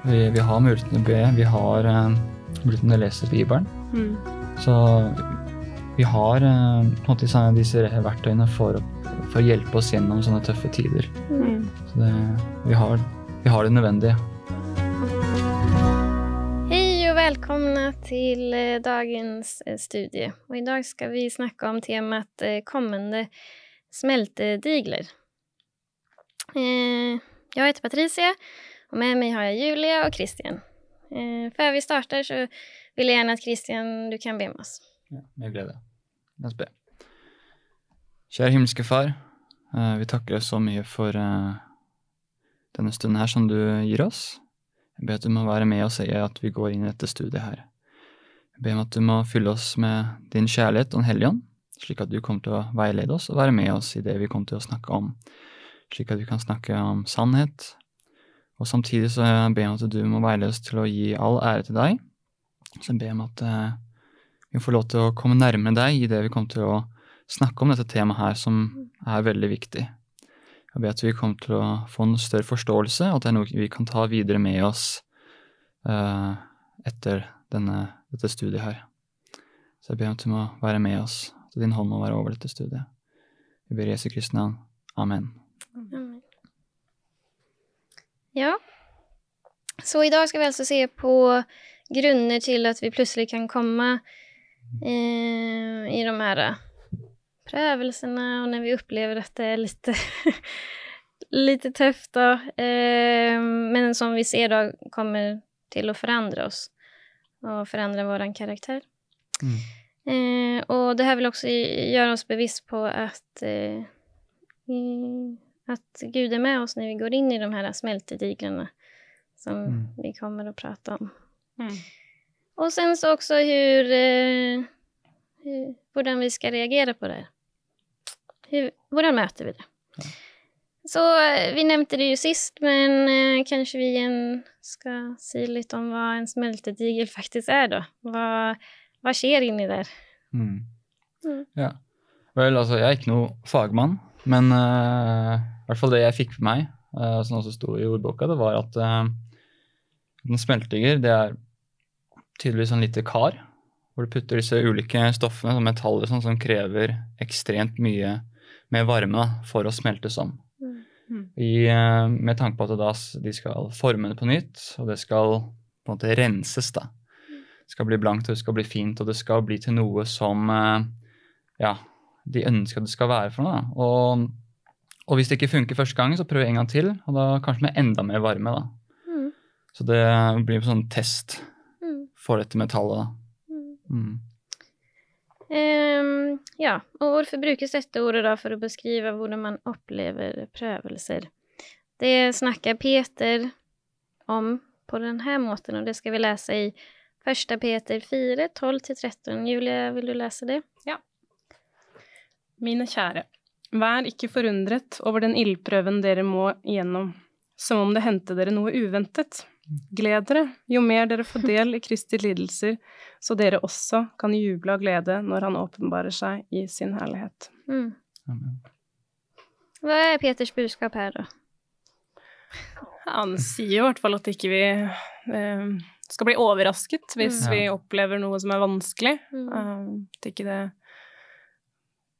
Vi, vi har til å be, vi har uh, muligheten til å lese Bibelen. Mm. Så vi har uh, disse verktøyene for, for å hjelpe oss gjennom sånne tøffe tider. Mm. Så det, vi, har, vi har det nødvendige. Hei og velkomne till eh, dagens studie. studie. i dag skal vi snakke om temaet kommende smeltedigler. Eh, heter Patricia och med mig har jag Julia och Christian. Eh, før vi starter, så vil jeg gjerne at Christian, du kan be med oss. Ja, med glede. La oss be. Kjære himmelske Far, eh, vi takker deg så mye for eh, denne stunden her som du gir oss. Jeg ber at du må være med oss i at vi går inn i dette studiet her. Jeg ber om at du må fylle oss med din kjærlighet og Den hellige ånd, slik at du kommer til å veilede oss og være med oss i det vi kommer til å snakke om, slik at vi kan snakke om sannhet. Og samtidig så ber jeg om at du må være oss til å gi all ære til deg. Så jeg ber om at eh, vi får lov til å komme nærmere deg i det vi kommer til å snakke om dette temaet her, som er veldig viktig. Jeg ber at vi kommer til å få en større forståelse, og at det er noe vi kan ta videre med oss uh, etter denne, dette studiet her. Så jeg ber om at du må være med oss, at din hånd må være over dette studiet. Vi ber Jesu Kristi navn. Amen. Ja. Så i dag skal vi altså se på grunner til at vi plutselig kan komme eh, i de her prøvelsene, og når vi opplever at det er litt Litt tøft, da. Eh, men som vi ser da kommer til å forandre oss Og forandre våran karakter. Mm. Eh, og det her vil også gjøre oss bevisst på at eh, att Gud är med oss när vi går in i de här smältediglarna som Mm. vi kommer att prata om. Mm. Och sen så också hur, eh, hur hur vi ska reagera på det. Hur, hur möter vi det? Så eh, vi nämnde det ju sist, men eh, kanske vi igen ska säga lite om vad en smältedigel faktiskt är då. Vad, vad skjer inni der? Mm. Mm. Ja. Vel, altså, jeg er ikke noe fagmann, men eh, i hvert fall det jeg fikk med meg, uh, som også sto i ordboka, det var at uh, en smeltiger, det er tydeligvis en lite kar, hvor du putter disse ulike stoffene, som metaller sånn, som krever ekstremt mye med varme for å smeltes om. Mm. Mm. I, eh, med tanke på at da, de skal forme det på nytt, og det skal på en måte renses. da. Det skal bli blankt, og det skal bli fint, og det skal bli til noe som eh, ja, de ønsker at det skal være for noe. Da. Og, og hvis det ikke funker første gangen, så prøv en gang til, og da kanskje med enda mer varme. da. Mm. Så det blir en sånn test Mm. for dette metallet. da. Mm. Mm. Ehm, ja, og hvorfor brukes dette ordet da for å beskrive hvordan man opplever prøvelser? Det snakker Peter om på denne måten, og det skal vi lese i 1. Peter 4, 12-13. Julia, vil du lese det? Ja. Mine kjære, vær ikke forundret over den ildprøven dere må igjennom, som om det hendte dere noe uventet. Gled dere, jo mer dere får del i Kristi lidelser, så dere også kan juble av glede når han åpenbarer seg i sin herlighet. Mm. Hva er Peters budskap her, da? Han sier jo i hvert fall at ikke vi eh, skal bli overrasket hvis ja. vi opplever noe som er vanskelig. Mm. Uh, at ikke det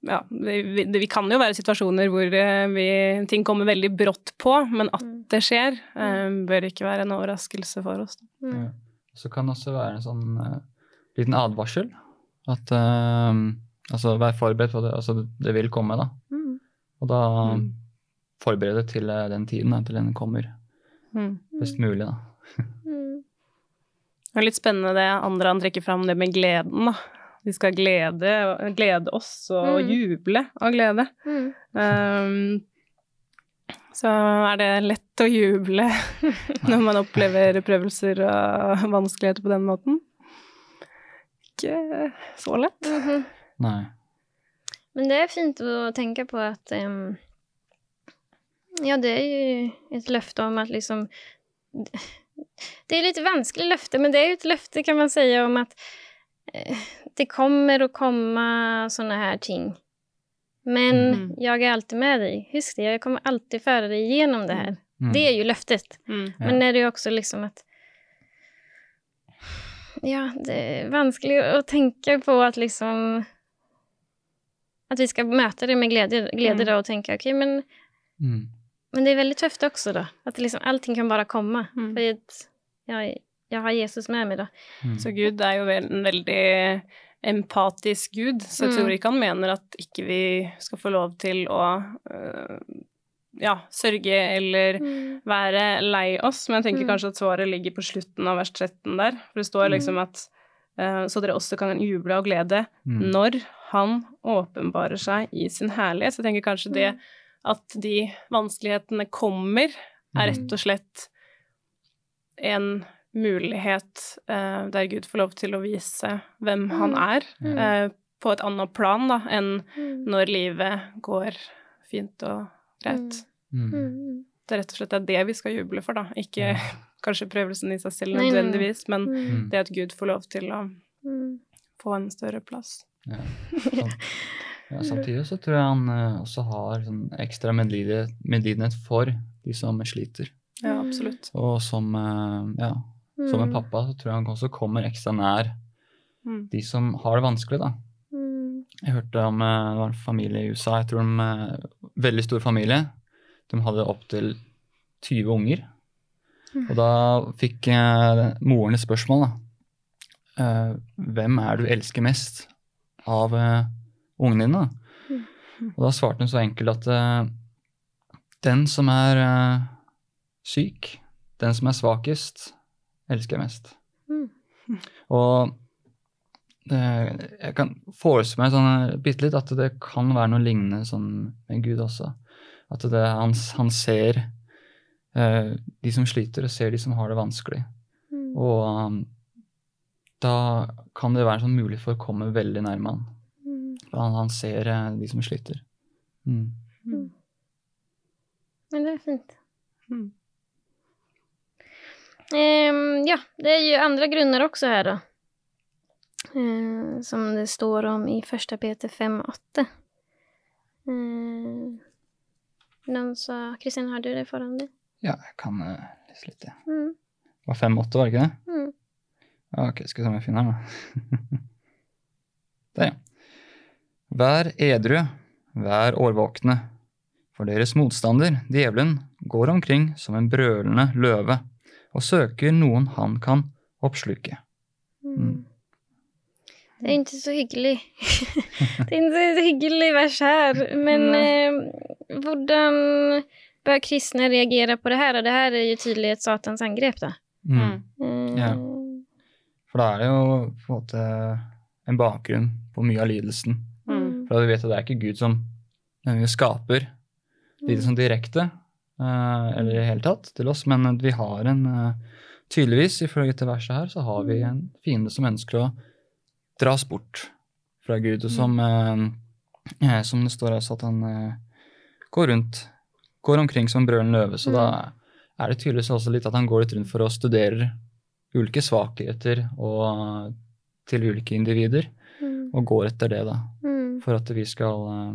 ja, vi, vi, det- vi kan jo være situasjoner hvor eh, vi, ting kommer veldig brått på, men at Mm. det skjer, eh, bør ikke være en overraskelse for oss. Mm. Ja. Så kan det også være en sånn uh, liten advarsel. At uh, Altså, vær forberedt på det. Altså, det vil komme, da. Mm. Og da Mm. forberede deg til den tiden, da, til den kommer. Mm. Best mulig, da. Mm. Det er litt spennende det andre han trekker fram, det med gleden, da. Vi skal glede, glede oss og Mm. juble av glede. Mm. Um, så er det lett å juble når man opplever prøvelser og vanskeligheter på den måten. Ikke så lett. Mhm. Nei. Men det er fint å tenke på at um, Ja, det er jo et løfte om at liksom Det er litt vanskelig løfte, men det er jo et løfte, kan man si, om at eh, det kommer å komme sånne her ting. Men mm. jeg er alltid med deg. Husk det, jeg kommer alltid føre deg gjennom det her. Mm. Det er jo løftet. Mm. Ja. Men det er jo også liksom at Ja, det er vanskelig å tenke på at liksom At vi skal møte det med glede, glede Mm. da, og tenke ok, men, Mm. men det er veldig tøft også, da. At liksom, allting kan bare komme. Mm. Fordi at jeg, jeg har Jesus med meg, da. Mm. Så Gud er jo en veldig empatisk Gud, så jeg Mm. tror ikke han mener at ikke vi skal få lov til å øh, ja, sørge eller være lei oss, men jeg tenker Mm. kanskje at svaret ligger på slutten av vers 13 der, for det står liksom at øh, så dere også kan juble av glede Mm. når han åpenbarer seg i sin herlighet. Så jeg tenker kanskje det at de vanskelighetene kommer, er rett og slett en mulighet eh, der Gud får lov til å vise hvem han er, Mm. eh, på et annet plan da, enn Mm. når livet går fint og greit. Mm. Mm. Det er rett og slett det, er det vi skal juble for, da. Ikke kanskje prøvelsen i seg selv nødvendigvis, men Mm. det at Gud får lov til å Mm. få en større plass. Ja. Ja, samtidig så tror jeg han eh, også har sånn ekstra medlidenhet, for de som sliter. Ja, Mm. absolutt. Og som, eh, ja, som en Mm. pappa så tror jeg han også kommer ekstra nær Mm. de som har det vanskelig, da. Mm. Jeg hørte om eh, det var en familie i USA, jeg tror de eh, Veldig stor familie. De hadde opptil 20 unger. Og da fikk eh, moren et spørsmål, da. Eh, hvem er du elsker mest av eh, ungene dine? da? Mm. Og da svarte hun så enkelt at eh, den som er eh, syk, den som er svakest, elsker jeg mest. Mm. Og eh, jeg kan forestille meg sånn eh, bitte litt at det kan være noe lignende sånn med Gud også. At det, han, han ser eh, de som sliter, og ser de som har det vanskelig. Mm. Og um, da kan det være sånn mulighet for å komme veldig nærme han. Mm. For han, han ser eh, de som sliter. Mm. Men det er fint. Mm. Ehm, ja, det är ju andra grunner också här då. Ehm, som det står om i första Peter 5.8. Ehm, någon sa, Kristin har du det foran deg? Ja, jeg kan uh, lese litt, det. Mm, Det var fem-åtte, var det ikke det? mm, Ja, ok, skal vi se om jeg finner den, da. Der, ja. Vær edru, vær årvåkne, for deres motstander, djevelen, går omkring som en brølende løve og søker noen han kan oppsluke. mm. Det er ikke så hyggelig. det er ikke så hyggelig vers her. Men eh, hvordan bør kristne reagere på det her? Og det her er jo tydelig et satans angrep, da. Mm. Mm. Ja. For da er det jo på en måte en bakgrunn på mye av lidelsen. Mm. For da vet at det er ikke Gud som skaper lidelsen direkte, eh, eller i det hele tatt, til oss, men vi har en eh, Tydeligvis, ifølge dette verset her, så har vi en fiende som ønsker å dra oss bort fra Gud, og som, eh, eh, som det står også at han eh, går rundt, går omkring som en brølende løve, så da er det tydeligvis også litt at han går litt rundt for å studere ulike svakheter og til ulike individer, Mm. og går etter det, da Mm. for at vi skal eh,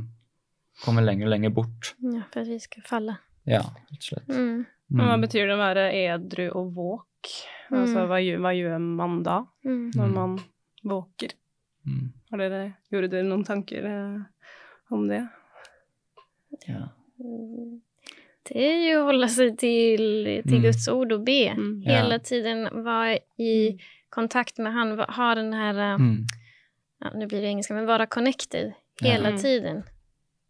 komme lenger og lenger bort. Ja, for at vi skal falle. Ja, rett og slett. Mm. Men hva Mm. betyr det å være edru og våk? Altså, Mm. hva, gjør, hva gjør man da, Mm. når man våker? Mm. Har dere, gjorde dere noen tanker eh, om det? Ja. Det er jo å holde seg til, til Mm. Guds ord og be. Mm. Hele Hela tiden være i kontakt med han, ha den her eh, Mm. ja, Nå blir det engelsk, men være connected hela Mm. tiden.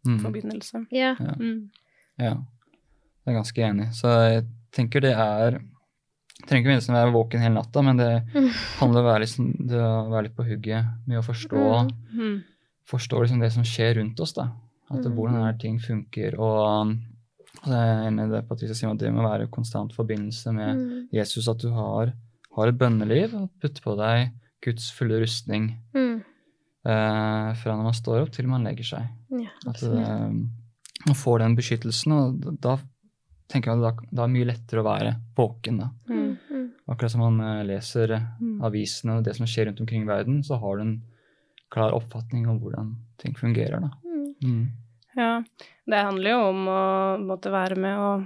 Mm. Forbindelse. Ja. Ja. Mm. Jeg er ganske enig. Så jeg tenker det er jeg trenger ikke nødvendigvis være våken hele natta, men det Mm. handler om å være litt, sånn- det å være litt på hugget med å forstå, Mm. forstå liksom det som skjer rundt oss. da. At det, Hvordan er ting funker. Og, jeg er enig det Patricia sier, at det må være konstant forbindelse med Mm. Jesus. At du har, har et bønneliv og putter på deg Guds fulle rustning Mm. eh, fra når man står opp til man legger seg. Ja, At det, man får den beskyttelsen, og da tenker jeg at da, da er det mye lettere å være våken. da. Mm. Mm. Akkurat som man eh, leser eh, Mm. avisene og det som skjer rundt omkring i verden, så har du en klar oppfatning om hvordan ting fungerer. da. Mm. Mm. Ja, det handler jo om å måtte være med og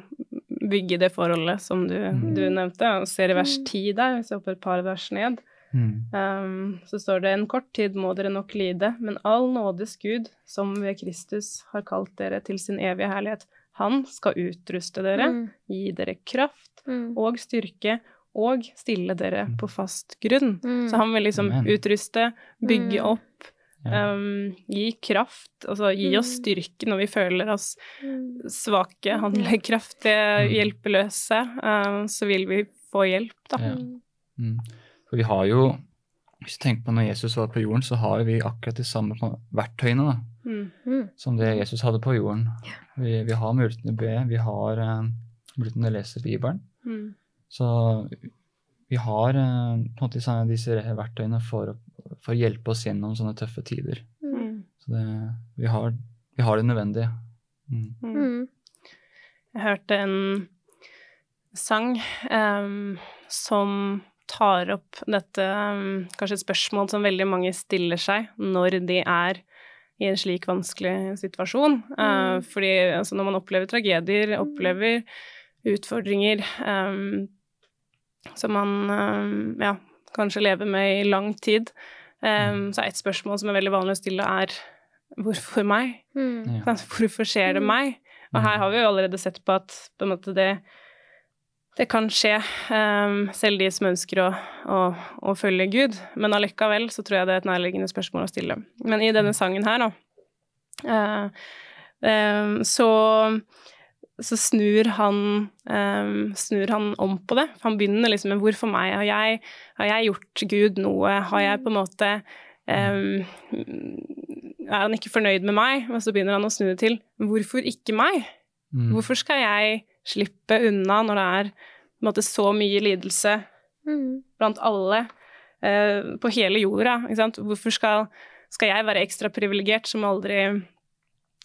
bygge det forholdet som du, Mm. du nevnte. Og ser i vers ti 10 der, hvis jeg hopper et par vers ned, Mm. Um, så står det en kort tid må dere nok lide, men all nådes Gud, som ved Kristus har kalt dere til sin evige herlighet, han skal utruste dere, Mm. gi dere kraft Mm. og styrke, og stille dere på fast grunn. Mm. Så han vil liksom Amen. utruste, bygge Mm. opp, Ja. um, gi kraft, altså gi oss Mm. styrke når vi føler oss Mm. svake, handlekraftige, Mm. hjelpeløse, um, så vil vi få hjelp, da. Ja. Mm. Mm. For vi har jo Hvis du tenker på når Jesus var på jorden, så har vi akkurat de samme verktøyene da, Mm. Som det Jesus hadde på jorden. Vi, vi har muligheten til å be, vi har uh, muligheten til å lese Bibelen. Mm. Så vi har uh, disse verktøyene for å, for å hjelpe oss gjennom sånne tøffe tider. Mm. Så det, vi, har, vi har det nødvendige. Mm. Mm. Jeg hørte en sang um, som tar opp dette um, Kanskje et spørsmål som veldig mange stiller seg når de er i en slik vanskelig situasjon. Eh, Mm. fordi altså, når man opplever tragedier, opplever utfordringer um, som man um, ja, kanskje lever med i lang tid, um, så er et spørsmål som er veldig vanlig å stille, er hvorfor meg? Mm. Hvorfor skjer det meg? Og her har vi jo allerede sett på at på måte det, det kan skje, um, selv de som ønsker å, å, å følge Gud. Men allikevel så tror jeg det er et nærliggende spørsmål å stille. Men i denne sangen her, da, eh, em, så så snur han, em, snur han om på det. Han begynner liksom med 'hvorfor meg'? Har jeg, har jeg gjort Gud noe? Har jeg på en måte Um, Er han ikke fornøyd med meg? Men så begynner han å snu det til 'hvorfor ikke meg'? Mm. Hvorfor skal jeg slippe unna når det er på en måte, så mye lidelse Mm. blant alle eh, på hele jorda? Ikke sant? Hvorfor skal, skal jeg være ekstra privilegert som aldri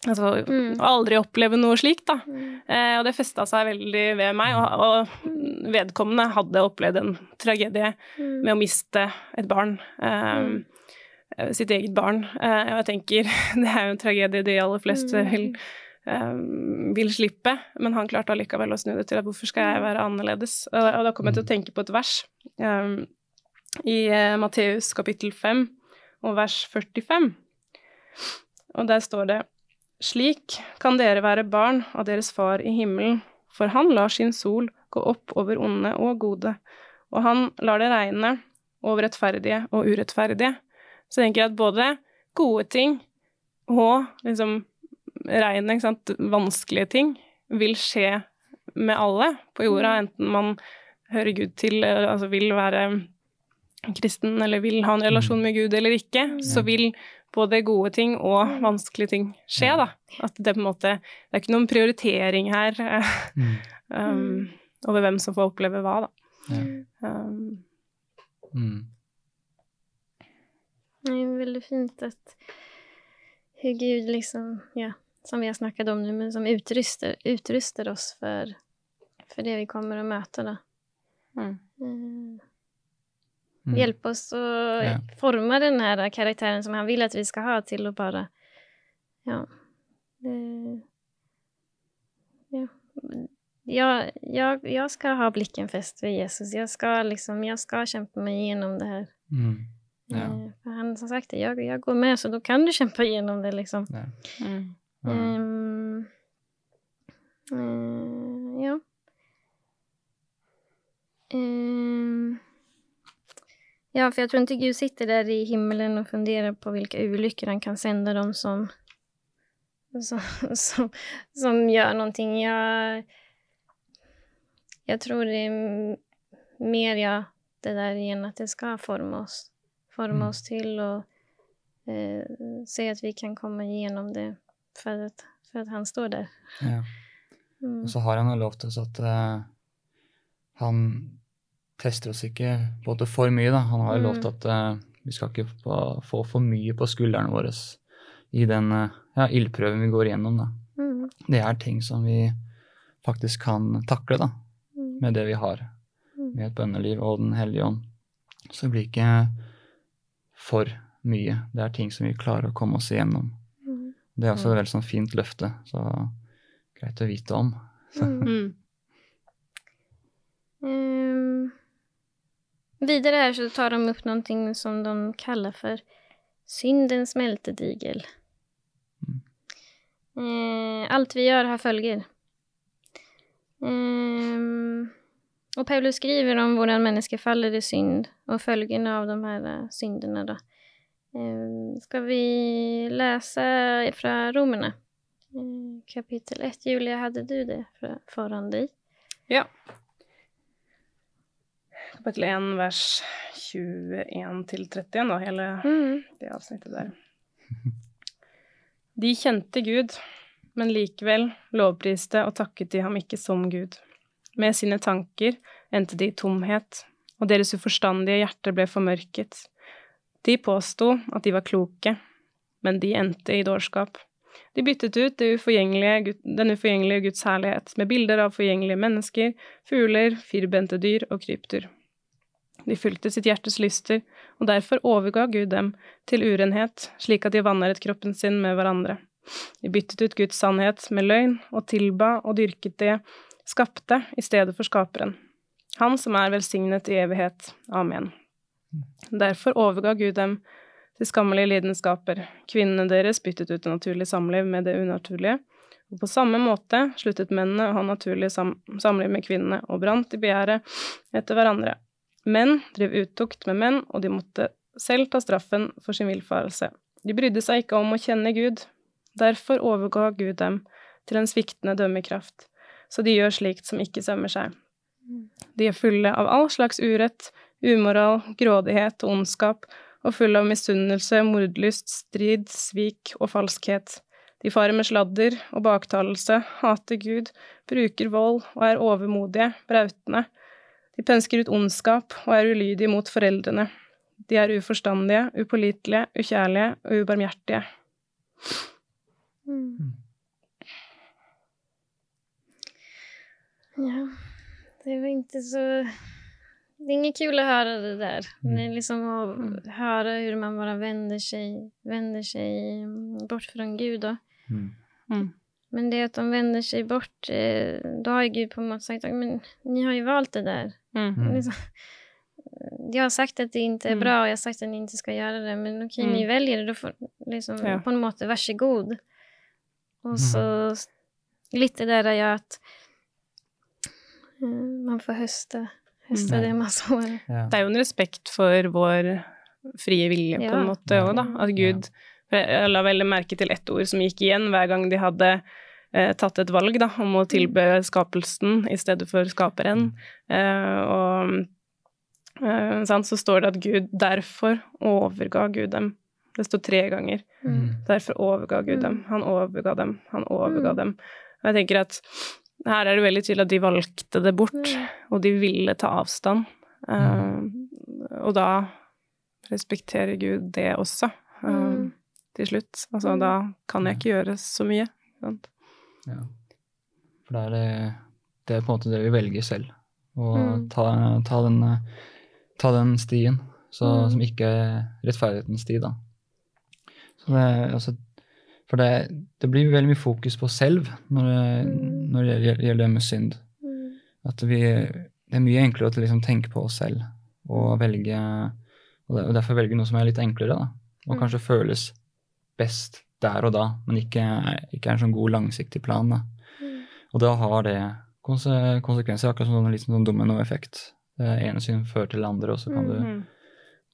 Altså Mm. aldri oppleve noe slikt, da. Mm. Eh, og det festa seg veldig ved meg, og, og vedkommende hadde opplevd en tragedie Mm. med å miste et barn. Mm. eh, Sitt eget barn. Eh, og jeg tenker det er jo en tragedie de aller fleste Mm. vil, vil slippe, men han klarte allikevel å snu det til at hvorfor skal jeg være annerledes? Og, da kom jeg til å tenke på et vers um, i eh, Matteus kapittel 5 og vers 45. Og der står det slik kan dere være barn av deres far i himmelen, for han lar sin sol gå opp over onde og gode, og han lar det regne over rettferdige og urettferdige. Så jeg tenker at både gode ting og liksom regne, ikke sant, vanskelige ting, vil skje med alle på jorda, enten man hører Gud til, altså vil være kristen eller vil ha en relasjon med Gud eller ikke, så vil både gode ting og vanskelige ting skje, da. At det på en måte Det er ikke noen prioritering her Mm. um, over hvem som får oppleve hva, da. Ja. Um, Mm. Det er veldig fint at Gud liksom, ja, som vi har snakket om nu, men som utruster, utruster oss för, för det vi kommer att möta då. mm. Mm. Hjelpe oss å Ja. forma den karakteren karaktären som han vil at vi skal ha til å bare ja, det, ja. Jag, jag, jag ska ha blicken fäst vid Jesus. Jeg skal, liksom, jag ska kämpa mig igenom det her. Mm. Ja. Eh, han som sagt, jeg, jeg går med så da kan du kjempe gjennom det liksom. Ja. Mm. Mm. Ehm, eh, ja. Um, ja, for jeg tror ikke Gud sitter der i himmelen og funderer på hvilke ulykker han kan sende dem som, som, som, som gjør noe. Jeg, jeg tror det er mer ja, det der igjen at det skal forme oss. Forma Mm. oss til og eh, se at vi kan komme gjennom det för at, for at han står der. Ja. Mm. Og så har han jo lovt oss at uh, han tester oss ikke både for mye, da. Han har jo Mm. lovt at uh, vi skal ikke få, få for mye på skuldrene våre i den uh, ja, ildprøven vi går igjennom, da. Mm. Det er ting som vi faktisk kan takle, da, Mm. med det vi har. Mm. Med et bønneliv og Den hellige ånd. Så det blir ikke for mye. Det er ting som vi klarer å komme oss igjennom. Mm. Det er også Mm. et veldig sånn fint løfte, så greit å vite om. Mm. Mm. Ehm, Vidare här så tar de opp noe som de kaller for syndens smeltedigel. Mm. Uh, alt vi gjør, har følger. Um, og Paulus skriver om hvordan mennesker faller i synd og følgene av de her syndene. synderna. Ehm, vi lese fra Romerne? Kapittel kapitel 1. Julia, hadde du det foran deg? Ja. Kapittel 1, vers 21 til 31, da, hele Mm. det avsnittet der. De kjente Gud, men likevel lovpriste og takket de ham ikke som Gud. Med sine tanker endte de i tomhet, og deres uforstandige hjerter ble formørket. De påsto at de var kloke, men de endte i dårskap. De byttet ut uforgjengelige, den uforgjengelige Guds herlighet med bilder av forgjengelige mennesker, fugler, firbente dyr og krypdyr. De fulgte sitt hjertes lyster, og derfor overga Gud dem til urenhet, slik at de vanæret kroppen sin med hverandre. De byttet ut Guds sannhet med løgn, og tilba og dyrket det skapte i stedet for skaperen. Han som er velsignet i evighet. Amen. Derfor overga Gud dem til skammelige lidenskaper. Kvinnene deres byttet ut det naturlige samliv med det unaturlige. Og på samme måte sluttet mennene å ha naturlig sam samliv med kvinnene og brant i begjæret etter hverandre. Menn drev uttukt med menn, og de måtte selv ta straffen for sin villfarelse. De brydde seg ikke om å kjenne Gud. Derfor overga Gud dem til en sviktende dømmekraft, så de gjør slikt som ikke sømmer seg. De er fulle av all slags urett, umoral, grådighet og ondskap, og full av misunnelse, mordlyst, strid, svik og falskhet. De farer med sladder og baktalelse, hater Gud, bruker vold og er overmodige, brautende. De pønsker ut ondskap og er ulydige mot foreldrene. De er uforstandige, upålitelige, ukjærlige og ubarmhjertige. Mm. Ja, det var ikke så... Det är inget kul att höra det där. Det är liksom att höra hur man bara vänder sig, vänder sig mm, bort från Gud. Då. Mm. Mm. Men det att de vänder sig bort, eh, då har ju Gud på något sätt sagt men ni har ju valt det där. Mm. Mm. Liksom, jag har sagt att det inte är Mm. bra och jag har sagt att ni inte ska göra det. Men okej, ni Mm. väljer det. Då får, liksom, Ja. På en måte, varsågod. Och Mm. så lite där jag att eh, man får hösta, Mm. det man sår. Ja. Det er jo en respekt for vår frie vilje, på en måte Ja. òg, da. At Gud Jeg la veldig merke til ett ord som gikk igjen hver gang de hadde eh, tatt et valg da, om å tilbe skapelsen i stedet for skaperen. Eh, og eh, sant, så står det at Gud derfor overga Gud dem. Det står tre ganger. Mm. Derfor overga Gud dem. Han overga dem. Han overga Mm. dem. Og jeg tenker at her er det veldig tydelig at de valgte det bort, Mm. og de ville ta avstand. Eh, og da respekterer Gud det også, Mm. til slutt. Altså, da kan jeg ikke gjøre så mye. Sant? Ja. For det er, det, det er på en måte det vi velger selv. Å Mm. ta, ta, den, ta den stien så, Mm. som ikke er rettferdighetens sti, da. Så det, altså, for det, det blir veldig mye fokus på selv når det, Mm. når det gjelder, med synd. Mm. At vi, det er mye enklere å liksom tenke på oss selv og velge og derfor velge noe som er litt enklere, da. Og Mm. kanskje føles best der og da, men ikke, ikke er en sånn god langsiktig plan. da. Mm. Og da har det konsekvenser, akkurat som en liten sånn dominoeffekt. Det ene syn fører til det andre, og så kan du Mhm.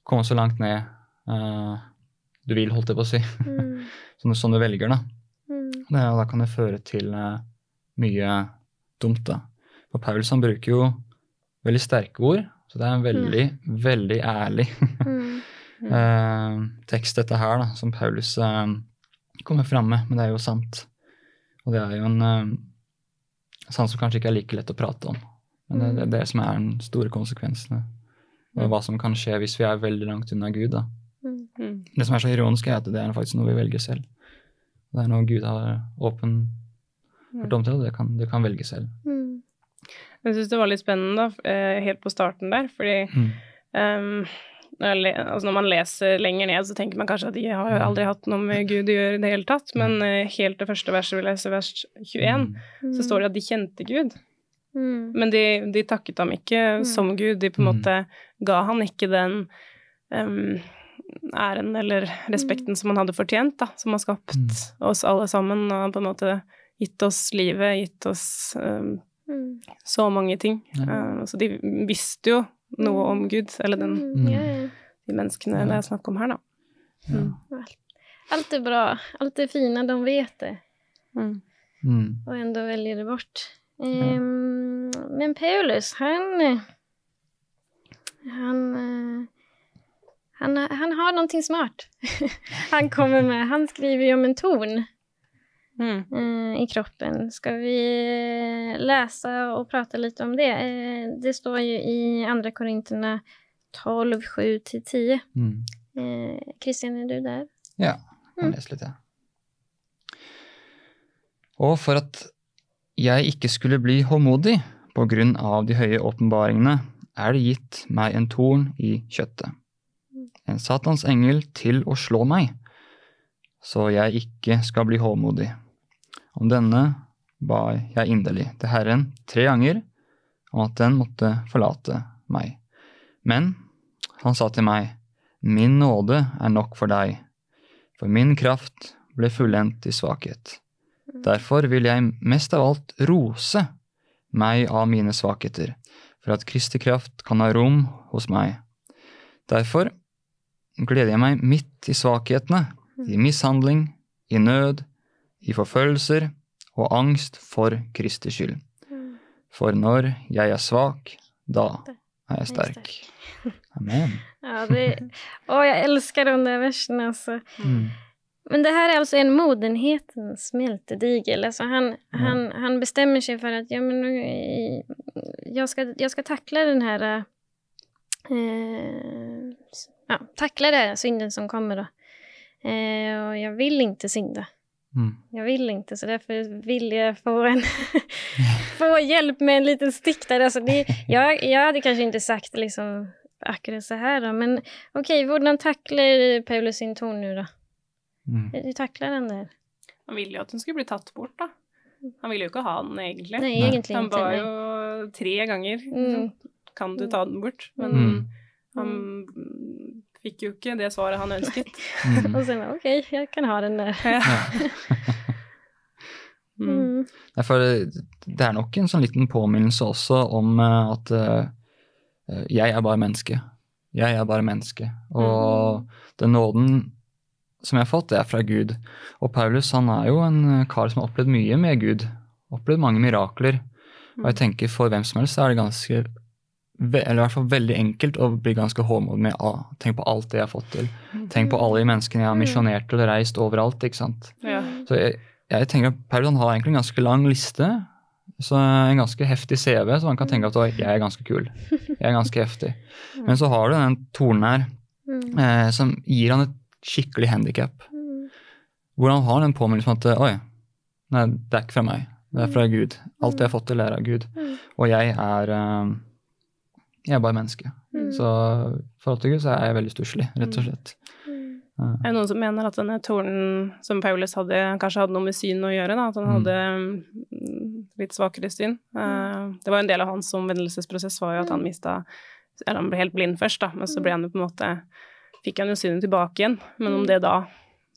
komme så langt ned eh, du vil, holdt jeg på å si, Mm. som, du- som du velger, da. Mm. Det, og da kan det føre til eh, mye dumt, da. For Paulus han bruker jo veldig sterke ord, så det er en veldig, veldig ærlig Mm. eh, tekst, dette her, da, som Paulus eh, kommer fram med, men det er jo sant. Og det er jo en sant som kanskje ikke er like lett å prate om. Men det, det er det som er den store konsekvensene. Og hva som kan skje hvis vi er veldig langt unna Gud. da. Mm. Det som er så ironisk, er at det er faktisk noe vi velger selv. Det er noe Gud har åpen hørt om til, og det kan, du kan velge selv. Mm. Jeg syns det var litt spennende, da, eh, helt på starten der, fordi Mm. um, når, le, altså når man leser lenger ned, så tenker man kanskje at de har jo aldri hatt noe med Gud å gjøre i det hele tatt, men eh, helt det første verset vi leser, vers 21, Mm. så står det at de kjente Gud, Mm. Men de, de takket ham ikke Mm. som Gud. De på en Mm. måte ga han ikke den em, æren eller respekten som han hadde fortjent, da. Som har skapt Mm. oss alle sammen og på en måte gitt oss livet, gitt oss um, Mm. så mange ting. Ja. Eh, så de visste jo noe om Gud, eller den, Mm. De menneskene Ja. det er snakk om her, da. Mm. Alt er bra. Alt er fine. de vet det. Mm. enda velger det bort. Ehm, Men Paulus, han... eh, Han... Han, han har någonting smart. han kommer med. Han skriver ju om en ton Mm. eh, i kroppen. Ska vi lese läsa och prata lite om det? Eh, det står ju i Andra Korinterna 12, 7-10. Mm. Eh, Christian, er du der? Ja, jeg Mm. leser litt, ja. Og for at jeg ikke skulle bli håndmodig på grunn av de høye åpenbaringene, er det gitt meg en torn i kjøttet. En Satans engel til å slå meg, så jeg ikke skal bli håmodig. Om denne ba jeg inderlig til Herren tre ganger om at den måtte forlate meg. Men han sa til meg, Min nåde er nok for deg, for min kraft ble fullendt i svakhet. Derfor vil jeg mest av alt rose meg av mine svakheter, for at Kristi kraft kan ha rom hos meg. Derfor gleder jeg meg midt i svakhetene, i mishandling, i nød, i forfølgelser og angst for Kristi skyld. For når jeg er svak, da er jeg sterk. Amen. Ja, det, åh, jeg elsker den der versen, altså. Mm. Men det her er altså en modenhetens smeltedigel. Altså han, han, han bestemmer seg for at ja, men jeg, skal, jeg skal takle den her Eh, ja, tackla det, synden som kommer då. Eh, och jag vill inte synda. Mm. Jag vill inte, så därför vill jag få, en få hjälp med en liten stick där. Alltså det, jag, jag hade kanske inte sagt liksom akkurat så här då, men okej, hur tacklar Paulus sin ton nu då? Mm. Hur tacklar han det? Han ville jo at den skulle bli tatt bort, da. Han ville jo ikke ha den, egentlig. Nei, egentlig Han inte. ba jo tre ganger Mm. Kan du ta den bort? Men Mm. Han fikk jo ikke det svaret han ønsket. Mm. sa han, ok, jeg kan ha den der. Ja. Ja. Mm. Mm. Nei, for det er nok en sånn liten påminnelse også om eh, at uh, jeg er bare menneske. Jeg er bare menneske. Og den nåden som jeg har fått, det er fra Gud. Og Paulus han er jo en kar som har opplevd mye med Gud. Opplevd mange mirakler. Og jeg tenker for hvem som helst er det ganske eller i hvert fall veldig enkelt å bli ganske håndmodig med ah, Tenk på alt det jeg har fått til. Tenk på alle de menneskene jeg har misjonert og reist overalt. ikke sant? Ja. Så jeg, jeg tenker at Paulus har egentlig en ganske lang liste. Så En ganske heftig CV, så man kan tenke at jeg er ganske kul. Jeg er ganske heftig. Men så har du den tornen her eh, som gir han et skikkelig handikap. Hvor han har den påminnelsen at oi, nei, det er ikke fra meg. Det er fra Gud. Alt jeg har fått til, er av Gud. Og jeg er eh, jeg er bare menneske. Mm. Så i forhold til Gud så er jeg veldig stusslig, rett og slett. Mm. Er Det noen som mener at denne tornen som Paulus hadde, kanskje hadde noe med syn å gjøre, da, at han Mm. hadde mm, litt svakere syn. Uh, Det var en del av hans omvendelsesprosess var jo at han mista Eller han ble helt blind først, da, men så ble han jo på en måte Fikk han jo synet tilbake igjen, men om det da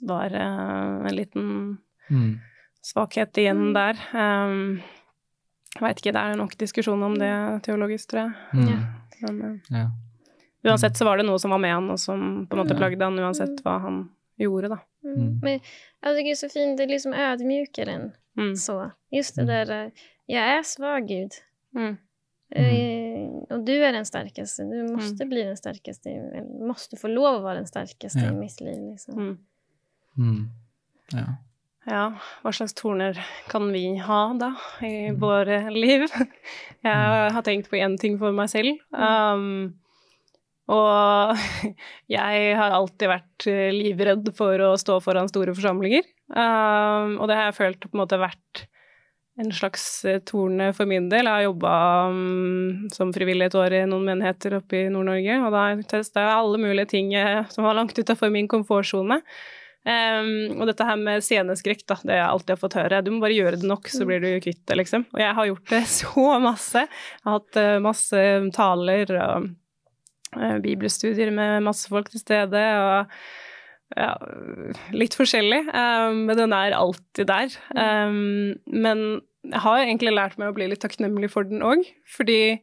var uh, en liten mm, svakhet igjen der um, Jeg veit ikke, det er nok diskusjon om det teologisk, tror jeg. mm, Ja. Men eh, ja. uansett så var det noe som var med han, og som på en måte Ja. plagde han, uansett hva han gjorde, da. Mm. Mm. Men jag tycker det är så fint, det liksom ödmjukar en. Mm. Så. Just det der, jeg er svag Gud. Mm. Eh, og du er den sterkeste, Du måste bli den sterkeste, måste få lov å være den sterkeste Ja. i mitt liv. Liksom. Mm. Mm, ja. Ja, hva slags torner kan vi ha da i våre liv? Jeg har tenkt på én ting for meg selv. Um, og jeg har alltid vært eh, livredd for å stå foran store forsamlinger. Um, og det har jeg følt på en måte vært en slags eh, torne for min del. Jeg har jobba um, som frivillig et år i noen menigheter oppe i Nord-Norge, og da testa jeg alle mulige ting eh, som var langt utafor min komfortsone. Um, og dette her med sceneskrekk, da, det jeg alltid har fått høre. Du må bare gjøre det nok, så blir du kvitt det, liksom. Og jeg har gjort det så masse. Jeg har hatt uh, masse taler og uh, bibelstudier med masse folk til stede, og ja, litt forskjellig. Um, men den er alltid der. Um, men jeg har egentlig lært meg å bli litt takknemlig for den òg, fordi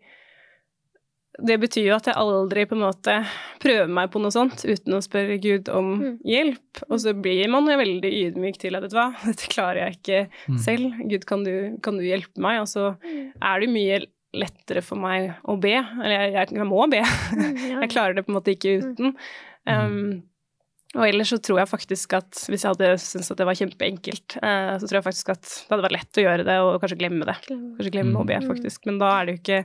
det betyr jo at jeg aldri på en måte prøver meg på noe sånt uten å spørre Gud om mm. hjelp. Og så blir man jo veldig ydmyk til at vet du hva, dette klarer jeg ikke mm. selv. Gud, kan du, kan du, hjelpe meg? Og så mm. er det mye lettere for meg å be. Eller jeg, jeg, jeg må be. Mm, jeg klarer det på en måte ikke uten. Um, og ellers så tror jeg faktisk at hvis jeg hadde syntes at det var kjempeenkelt, uh, så tror jeg faktisk at det hadde vært lett å gjøre det og kanskje glemme det. Kanskje glemme å be, faktisk. Men da er det jo ikke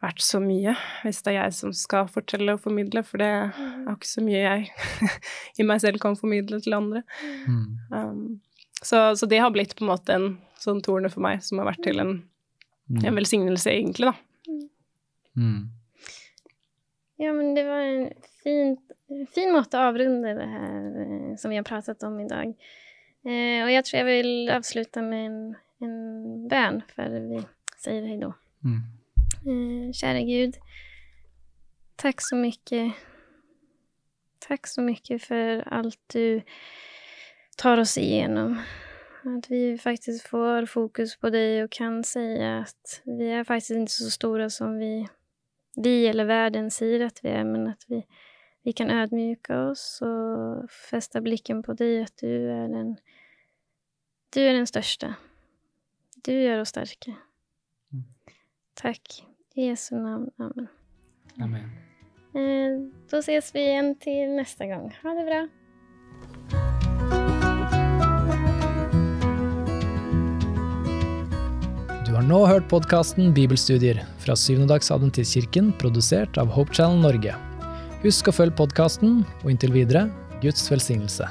vært så mye, hvis det er jeg som skal fortelle og formidle, for det er ikke så mye jeg i meg selv kan formidle til andre. Mm. Um, så, så, det har blitt på en måte en sånn torne for meg, som har vært til en, mm. en velsignelse, egentlig, da. Mm. Ja, men det var en fin, fin måte å avrunde det her eh, som vi har pratet om i dag. Eh, og jeg tror jeg vil avslutte med en, en bønn før vi sier hei da. Mm. Eh, kära Gud, tack så mycket. Tack så mycket för allt du tar oss igenom. Att vi faktiskt får fokus på dig och kan säga att vi är faktiskt inte så stora som vi, vi eller världen säger att vi är, men att vi, vi kan ödmjuka oss och fästa blicken på dig, att du är den, du är den största. Du gör oss starka. Mm. Tack. I Jesu navn. Amen. Amen. Da då ses vi igjen til neste gang. Ha det bra. Du har nå hørt podkasten Bibelstudier fra Syvendedagsadventistkirken, produsert av Hope Channel Norge. Husk å følge podkasten, og inntil videre Guds velsignelse.